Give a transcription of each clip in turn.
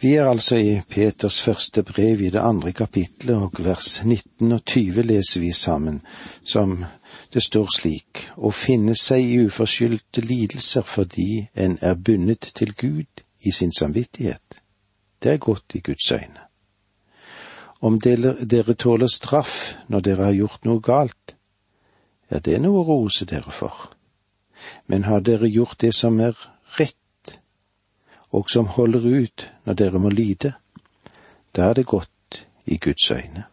Vi er altså i Peters første brev i det andre kapitlet, og vers 19 og 20 leser vi sammen, som det står slik, å finne seg i uforskyldte lidelser fordi en er bundet til Gud i sin samvittighet. Det er godt i Guds øyne. Om dere, tåler straff når dere har gjort noe galt, er det noe å rose dere for. Men har dere gjort det som er og som holder ut når dere må lide, da er det godt i Guds øyne.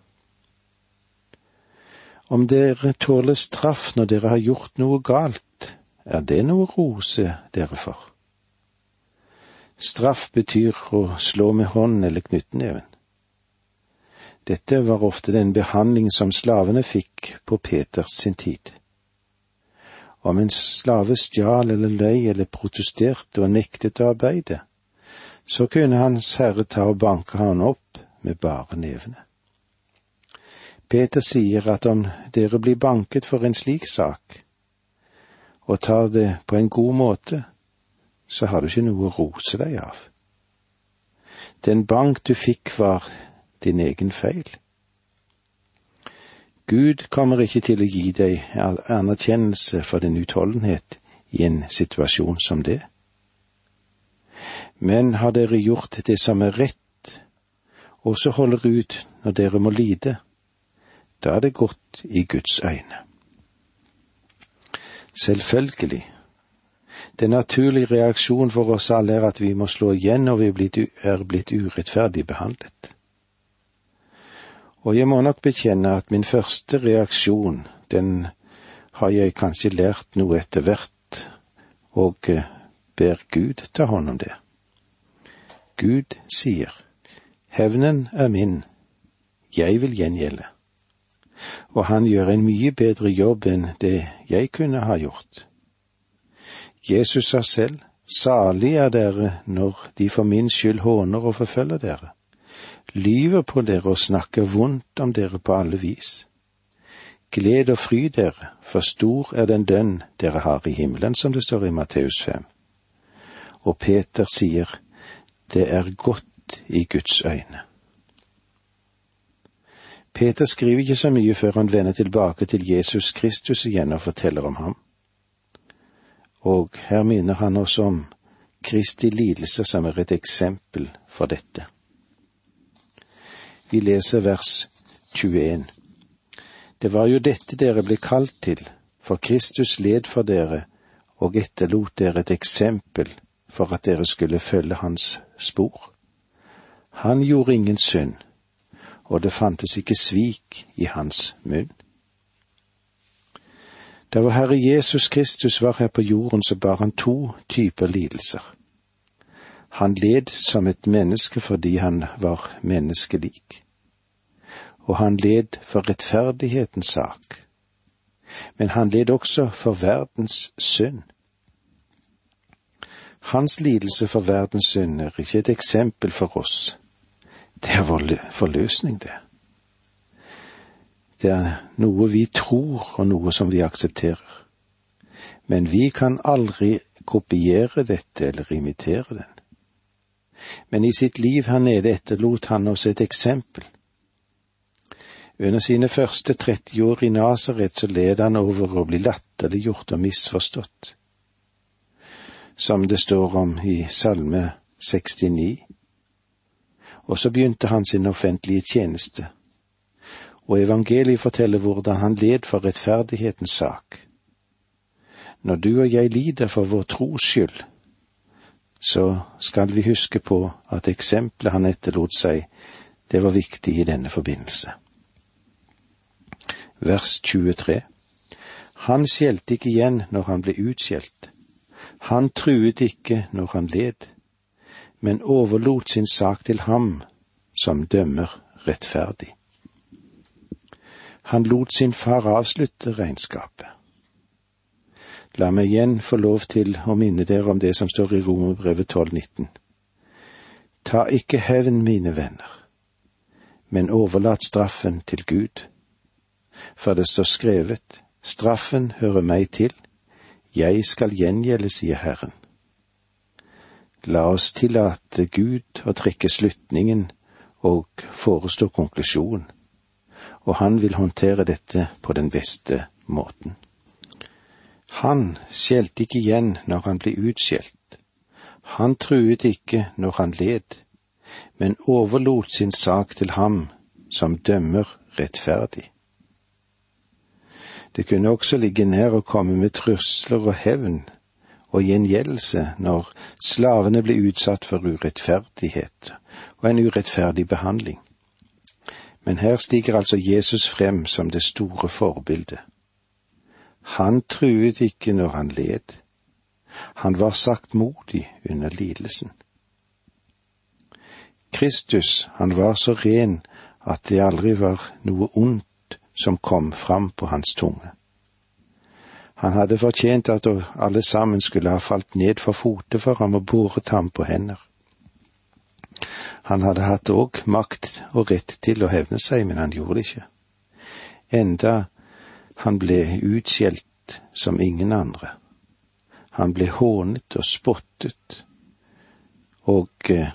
Om dere tåler straff når dere har gjort noe galt, er det noe rose dere for. Straff betyr å slå med hånden eller knyttneven. Dette var ofte den behandling som slavene fikk på Peters sin tid. Om en slave stjal eller løy eller protesterte og nektet å arbeide, så kunne Hans Herre ta og banke han opp med bare nevene. Peter sier at om dere blir banket for en slik sak, og tar det på en god måte, så har du ikke noe å rose deg av. Den bank du fikk var din egen feil. Gud kommer ikke til å gi deg anerkjennelse for din utholdenhet i en situasjon som det. Men har dere gjort det som er rett, og så holder ut når dere må lide, da er det godt i Guds øyne. Selvfølgelig. Den naturlige reaksjonen for oss alle er at vi må slå igjen når vi er blitt urettferdig behandlet. Og jeg må nok bekjenne at min første reaksjon, den har jeg kanskje lært noe etter hvert, og eh, ber Gud ta hånd om det. Gud sier, Hevnen er min, jeg vil gjengjelde. Og han gjør en mye bedre jobb enn det jeg kunne ha gjort. Jesus sa selv, Salig er dere når de for min skyld håner og forfølger dere, lyver på dere og snakker vondt om dere på alle vis. Gled og fry dere, for stor er den dønn dere har i himmelen, som det står i Matteus 5. Og Peter sier, det er godt i Guds øyne. Peter skriver ikke så mye før han vender tilbake til Jesus Kristus igjen og forteller om ham. Og her minner han oss om Kristi lidelse som er et eksempel for dette. Vi leser vers 21. Det var jo dette dere ble kalt til, for Kristus led for dere og etterlot dere et eksempel for at dere skulle følge hans spor. Han gjorde ingen synd, og det fantes ikke svik i hans munn. Da vår Herre Jesus Kristus var her på jorden, så bar han to typer lidelser. Han led som et menneske fordi han var menneskelik, og han led for rettferdighetens sak, men han led også for verdens synd. Hans lidelse for verdens synd er ikke et eksempel for oss. Det er vår forløsning, det. Det er noe vi tror, og noe som vi aksepterer. Men vi kan aldri kopiere dette eller imitere den. Men i sitt liv her nede etterlot han oss et eksempel. Under sine første 30 år i Nasaret så led han over å bli latterliggjort og misforstått som det står om i Salme 69. Og så begynte han sin offentlige tjeneste, og evangeliet forteller hvordan han led for rettferdighetens sak. Når du og jeg lider for vår tros skyld, så skal vi huske på at eksempelet han etterlot seg, det var viktig i denne forbindelse. Vers 23 Han skjelte ikke igjen når han ble utskjelt, han truet ikke når han led, men overlot sin sak til ham som dømmer rettferdig. Han lot sin far avslutte regnskapet. La meg igjen få lov til å minne dere om det som står i Romerbrevet 12,19. Ta ikke hevn, mine venner, men overlat straffen til Gud. For det står skrevet, straffen hører meg til, jeg skal gjengjelde, sier Herren. La oss tillate Gud å trekke slutningen og forestå konklusjonen, og han vil håndtere dette på den beste måten. Han skjelte ikke igjen når han ble utskjelt. Han truet ikke når han led, men overlot sin sak til ham som dømmer rettferdig. Det kunne også ligge nær å komme med trusler og hevn og gjengjeldelse når slavene ble utsatt for urettferdighet og en urettferdig behandling. Men her stiger altså Jesus frem som det store forbildet. Han truet ikke når han led. Han var saktmodig under lidelsen. Kristus, han var så ren at det aldri var noe ondt som kom fram på hans tunge. Han hadde fortjent at alle sammen skulle ha falt ned for fote for ham og båret ham på hender. Han hadde hatt òg makt og rett til å hevne seg, men han gjorde det ikke. Enda han ble utskjelt som ingen andre. Han ble hånet og spottet, og eh,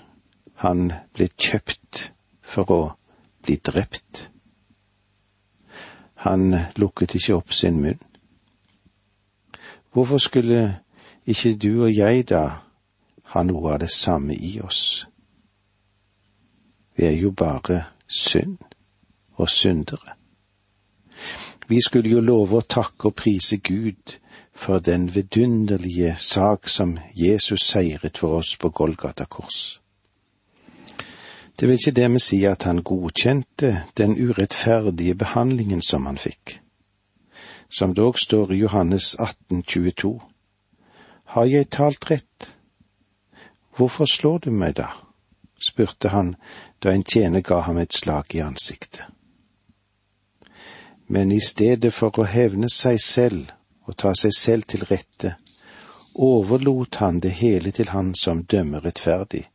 han ble kjøpt for å bli drept. Han lukket ikke opp sin munn. Hvorfor skulle ikke du og jeg da ha noe av det samme i oss? Vi er jo bare synd og syndere. Vi skulle jo love å takke og prise Gud for den vidunderlige sak som Jesus seiret for oss på Golgata kors. Det vil ikke dermed si at han godkjente den urettferdige behandlingen som han fikk. Som dog står i Johannes 18, 22. Har jeg talt rett? Hvorfor slår du meg da? spurte han da en tjener ga ham et slag i ansiktet. Men i stedet for å hevne seg selv og ta seg selv til rette, overlot han det hele til han som dømmer rettferdig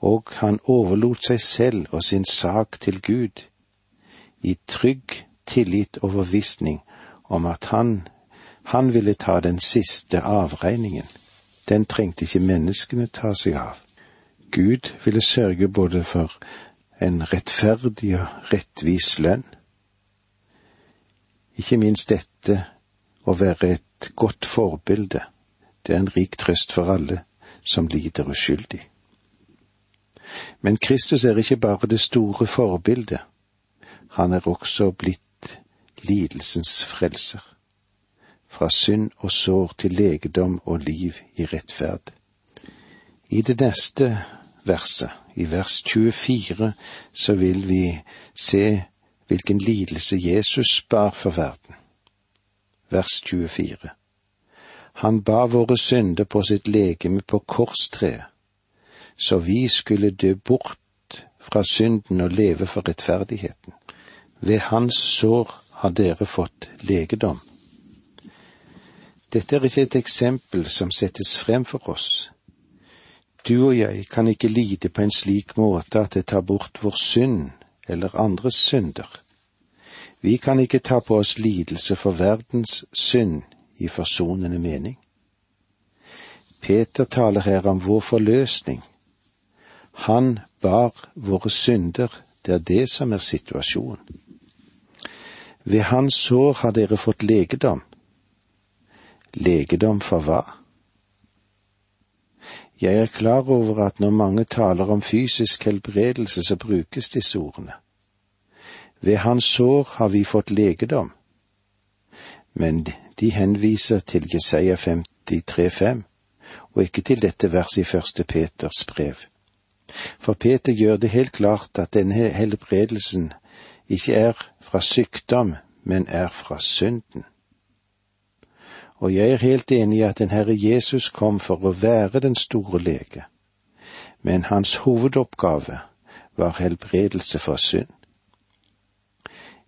og han overlot seg selv og sin sak til Gud, i trygg tillit og forvissning om at han, han ville ta den siste avregningen. Den trengte ikke menneskene ta seg av. Gud ville sørge både for en rettferdig og rettvis lønn. Ikke minst dette å være et godt forbilde, det er en rik trøst for alle som lider uskyldig. Men Kristus er ikke bare det store forbildet, han er også blitt lidelsens frelser. Fra synd og sår til legedom og liv i rettferd. I det neste verset, i vers 24, så vil vi se hvilken lidelse Jesus bar for verden. Vers 24. Han ba våre synder på sitt legeme på korstreet så vi skulle dø bort fra synden og leve for rettferdigheten. Ved hans sår har dere fått legedom. Dette er ikke et eksempel som settes frem for oss. Du og jeg kan ikke lide på en slik måte at det tar bort vår synd eller andres synder. Vi kan ikke ta på oss lidelse for verdens synd i forsonende mening. Peter taler her om vår forløsning han bar våre synder, det er det som er situasjonen. Ved hans sår har dere fått legedom. Legedom for hva? Jeg er klar over at når mange taler om fysisk helbredelse, så brukes disse ordene. Ved hans sår har vi fått legedom. Men de henviser til Jesaja 53,5, og ikke til dette verset i første Peters brev. For Peter gjør det helt klart at denne helbredelsen ikke er fra sykdom, men er fra synden. Og jeg er helt enig i at den Herre Jesus kom for å være den store lege, men hans hovedoppgave var helbredelse for synd.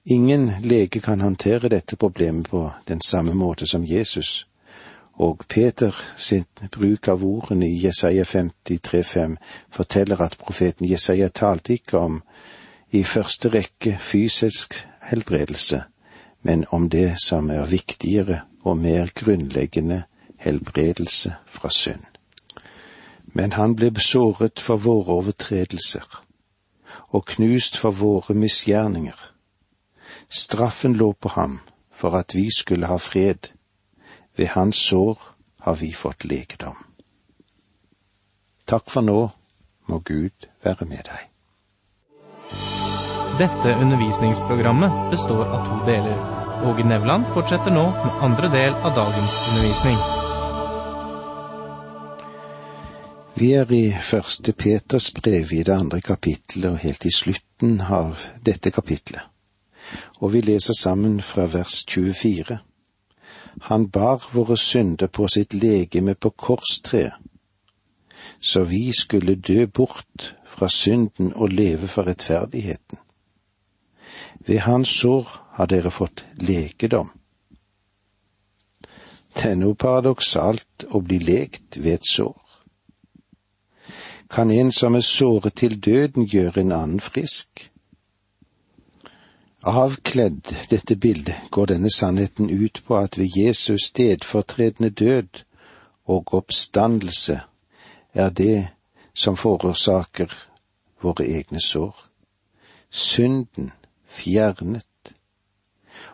Ingen lege kan håndtere dette problemet på den samme måte som Jesus, og Peter sin bruk av ordene i Jesaja 53,5 forteller at profeten Jesaja talte ikke om i første rekke fysisk helbredelse, men om det som er viktigere og mer grunnleggende helbredelse fra synd. Men han ble besåret for våre overtredelser og knust for våre misgjerninger. Straffen lå på ham for at vi skulle ha fred. Ved hans sår har vi fått legedom. Takk for nå, må Gud være med deg. Dette undervisningsprogrammet består av to deler. Åge Nevland fortsetter nå med andre del av dagens undervisning. Vi er i første Peters brev i det andre kapittelet og helt i slutten av dette kapittelet. Og vi leser sammen fra vers 24. Han bar våre synder på sitt legeme på korstreet, så vi skulle dø bort fra synden og leve for rettferdigheten. Ved hans sår har dere fått legedom. Det er noe paradoksalt å bli lekt ved et sår. Kan en som er såret til døden, gjøre en annen frisk? Avkledd dette bildet går denne sannheten ut på at ved Jesus stedfortredende død og oppstandelse er det som forårsaker våre egne sår. Synden fjernet,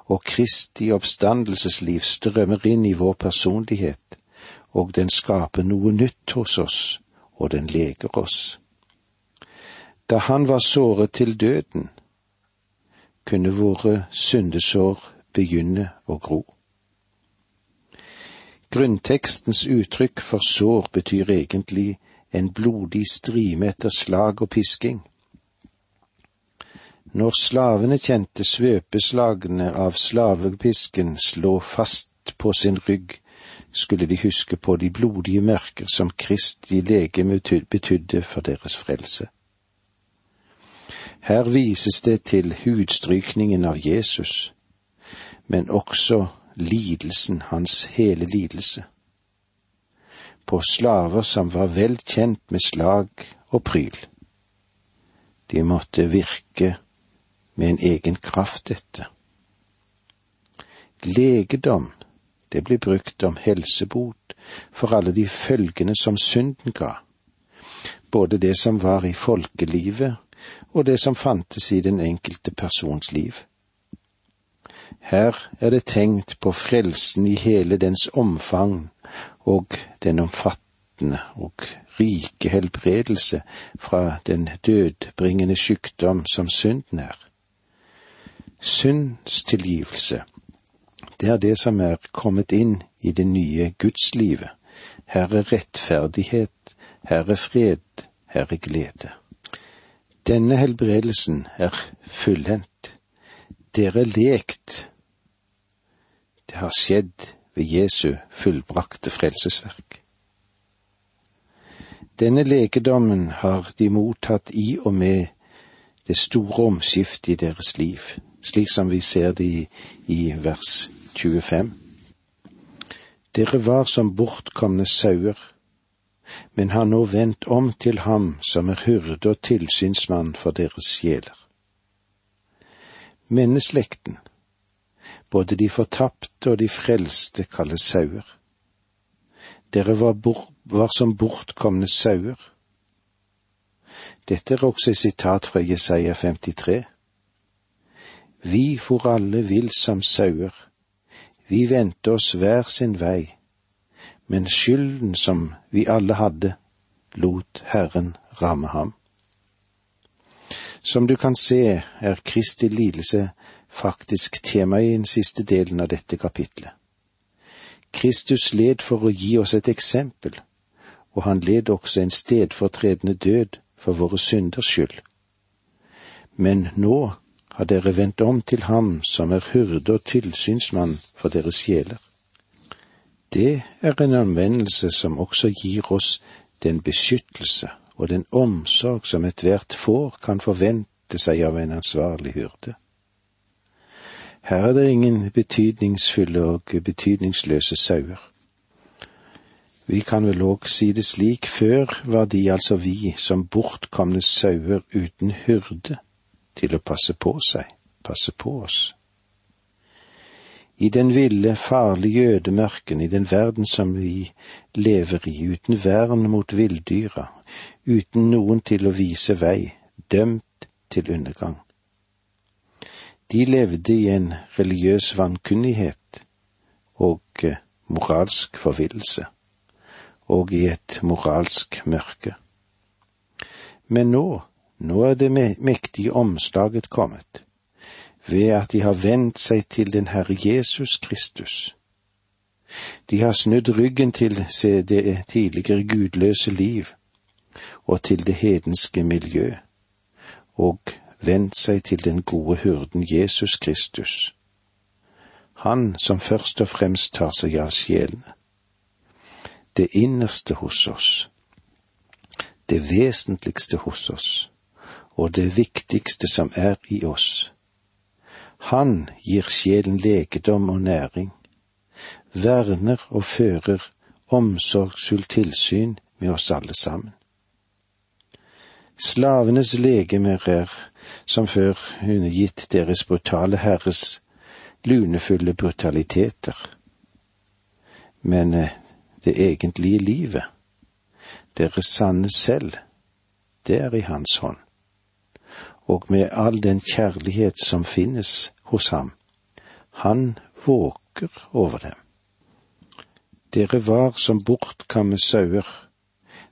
og Kristi oppstandelsesliv strømmer inn i vår personlighet, og den skaper noe nytt hos oss, og den leger oss. Da han var såret til døden, kunne våre syndesår begynne å gro. Grunntekstens uttrykk for sår betyr egentlig en blodig strime etter slag og pisking. Når slavene kjente svøpeslagene av slavepisken slå fast på sin rygg, skulle de huske på de blodige merker som Kristi legeme betydde for deres frelse. Her vises det til hudstrykningen av Jesus, men også lidelsen, hans hele lidelse. På slaver som var vel kjent med slag og pryl. De måtte virke med en egen kraft, dette. Legedom, det blir brukt om helsebot for alle de følgene som synden ga, både det som var i folkelivet og det som fantes i den enkelte persons liv. Her er det tenkt på frelsen i hele dens omfang og den omfattende og rike helbredelse fra den dødbringende sykdom som synden er. Syndstilgivelse, det er det som er kommet inn i det nye gudslivet. Her er rettferdighet, her er fred, her er glede. Denne helbredelsen er fullendt. Dere er lekt. Det har skjedd ved Jesu fullbrakte frelsesverk. Denne legedommen har de mottatt i og med det store omskiftet i deres liv, slik som vi ser det i, i vers 25. Dere var som bortkomne sauer men har nå vendt om til ham som er hyrde og tilsynsmann for deres sjeler. Menneslekten, både de fortapte og de frelste, kalles sauer. Dere var, var som bortkomne sauer. Dette er også et sitat fra Jesaja 53. Vi for alle vill som sauer, vi vendte oss hver sin vei men skylden som vi alle hadde, lot Herren ramme ham. Som du kan se, er Kristi lidelse faktisk tema i den siste delen av dette kapitlet. Kristus led for å gi oss et eksempel, og han led også en stedfortredende død for våre synders skyld. Men nå har dere vendt om til ham som er hyrde og tilsynsmann for deres sjeler det er en anvendelse som også gir oss den beskyttelse og den omsorg som ethvert får kan forvente seg av en ansvarlig hyrde. Her er det ingen betydningsfulle og betydningsløse sauer. Vi kan vel òg si det slik, før var de, altså vi, som bortkomne sauer uten hyrde til å passe på seg, passe på oss. I den ville, farlige ødemørken, i den verden som vi lever i, uten vern mot villdyra, uten noen til å vise vei, dømt til undergang. De levde i en religiøs vankunnighet og eh, moralsk forvillelse, og i et moralsk mørke. Men nå, nå er det mektige omslaget kommet ved at de har vendt seg til den Herre Jesus Kristus. De har snudd ryggen til det tidligere gudløse liv og til det hedenske miljø, og vendt seg til den gode hyrden Jesus Kristus, han som først og fremst tar seg av sjelene. Det innerste hos oss, det vesentligste hos oss, og det viktigste som er i oss han gir sjelen legedom og næring, verner og fører omsorgsfullt tilsyn med oss alle sammen. Slavenes legemer er, som før, undergitt deres brutale herres lunefulle brutaliteter. Men eh, det egentlige livet, deres sanne selv, det er i hans hånd. Og med all den kjærlighet som finnes hos ham. Han våker over dem. Dere var som bortkamme sauer,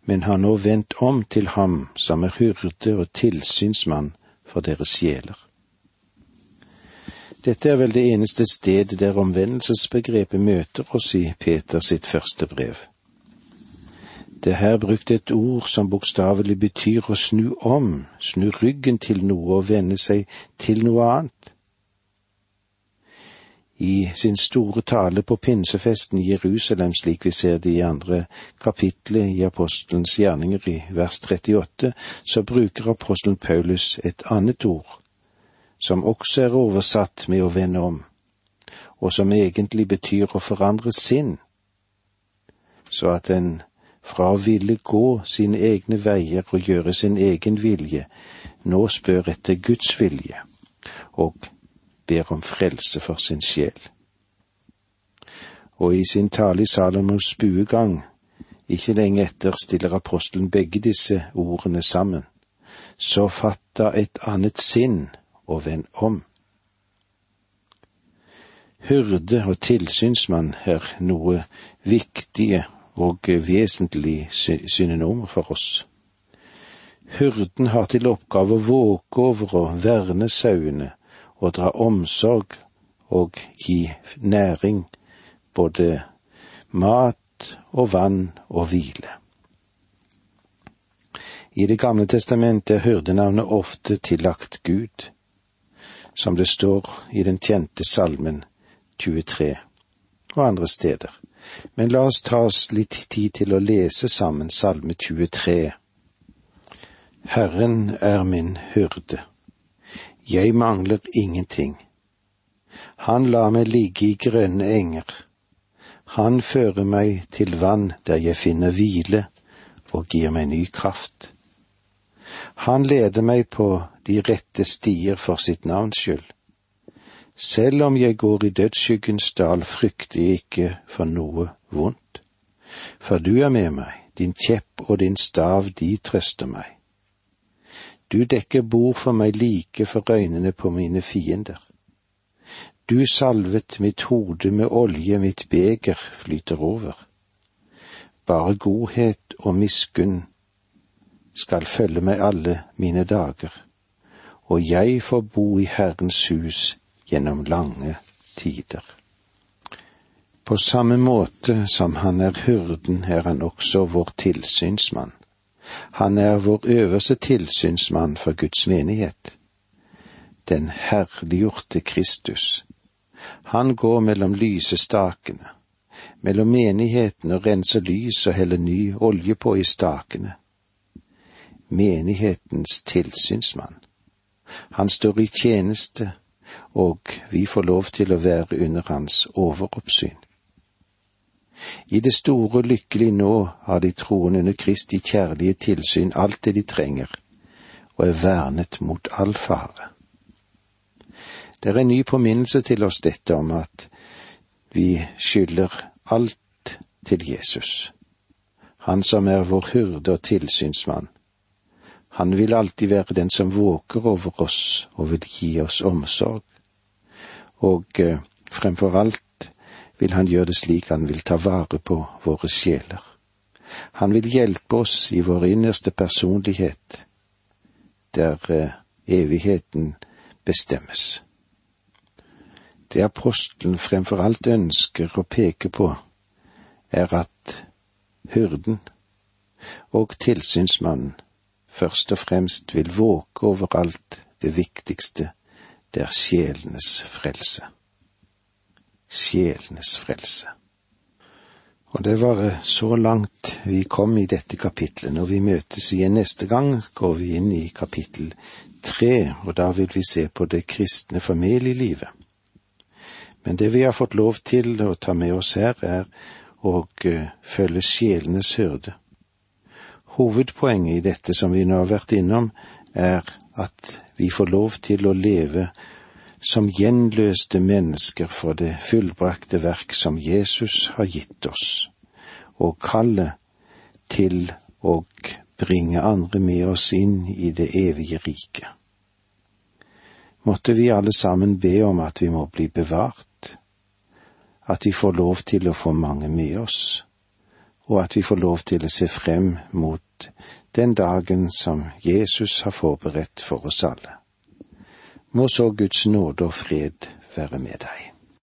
men har nå vendt om til ham som er hyrde og tilsynsmann for deres sjeler. Dette er vel det eneste stedet der omvendelsesbegrepet møter oss i Peter sitt første brev. Det er her brukt et ord som bokstavelig betyr å snu om, snu ryggen til noe og vende seg til noe annet. I sin store tale på pinsefesten i Jerusalem, slik vi ser det i andre kapitlet i apostelens gjerninger i vers 38, så bruker apostelen Paulus et annet ord, som også er oversatt med å vende om, og som egentlig betyr å forandre sinn, så at en fra å ville gå sine egne veier og gjøre sin egen vilje, nå spør etter Guds vilje, og ber om frelse for sin sjel. Og i sin tale i Salomos buegang, ikke lenge etter, stiller apostelen begge disse ordene sammen. Så fatta et annet sinn og vend om. Hyrde og tilsynsmann er noe viktige og vesentlig synonymer for oss. Hyrden har til oppgave å våke over og verne sauene og dra omsorg og gi næring, både mat og vann og hvile. I Det gamle testamentet er hyrdenavnet ofte tillagt Gud, som det står i den kjente salmen 23 og andre steder. Men la oss ta oss litt tid til å lese sammen Salme 23. Herren er min hyrde jeg mangler ingenting. Han lar meg ligge i grønne enger. Han fører meg til vann der jeg finner hvile og gir meg ny kraft. Han leder meg på de rette stier for sitt navns skyld. Selv om jeg går i dødsskyggens dal, frykter jeg ikke for noe vondt. For du er med meg, din kjepp og din stav, de trøster meg. Du dekker bord for meg like for øynene på mine fiender. Du salvet mitt hode med olje, mitt beger flyter over. Bare godhet og miskunn skal følge meg alle mine dager, og jeg får bo i Herrens hus gjennom lange tider. På samme måte som han er hyrden, er han også vår tilsynsmann. Han er vår øverste tilsynsmann for Guds menighet. Den herliggjorte Kristus. Han går mellom lysestakene, mellom menigheten og renser lys og heller ny olje på i stakene. Menighetens tilsynsmann. Han står i tjeneste, og vi får lov til å være under hans overoppsyn. I det store lykkelig nå har de troende under Kristi kjærlige tilsyn alt det de trenger, og er vernet mot all fare. Det er en ny påminnelse til oss dette om at vi skylder alt til Jesus, han som er vår hyrde og tilsynsmann. Han vil alltid være den som våker over oss og vil gi oss omsorg. Og eh, fremfor alt vil han gjøre det slik han vil ta vare på våre sjeler. Han vil hjelpe oss i vår innerste personlighet, der eh, evigheten bestemmes. Det apostelen fremfor alt ønsker å peke på, er at hyrden og tilsynsmannen først og fremst vil våke over alt det viktigste, det er sjelenes frelse. Sjelenes frelse. Og det var så langt vi kom i dette kapitlet. Når vi møtes igjen neste gang, går vi inn i kapittel tre, og da vil vi se på det kristne familielivet. Men det vi har fått lov til å ta med oss her, er å eh, følge sjelenes hyrde. Hovedpoenget i dette som vi nå har vært innom, er at vi får lov til å leve som gjenløste mennesker for det fullbrakte verk som Jesus har gitt oss, og kallet til å bringe andre med oss inn i det evige riket. Måtte vi alle sammen be om at vi må bli bevart at vi får lov til å få mange med oss, og at vi får lov til å se frem mot den dagen som Jesus har forberedt for oss alle. Må så Guds nåde og fred være med deg.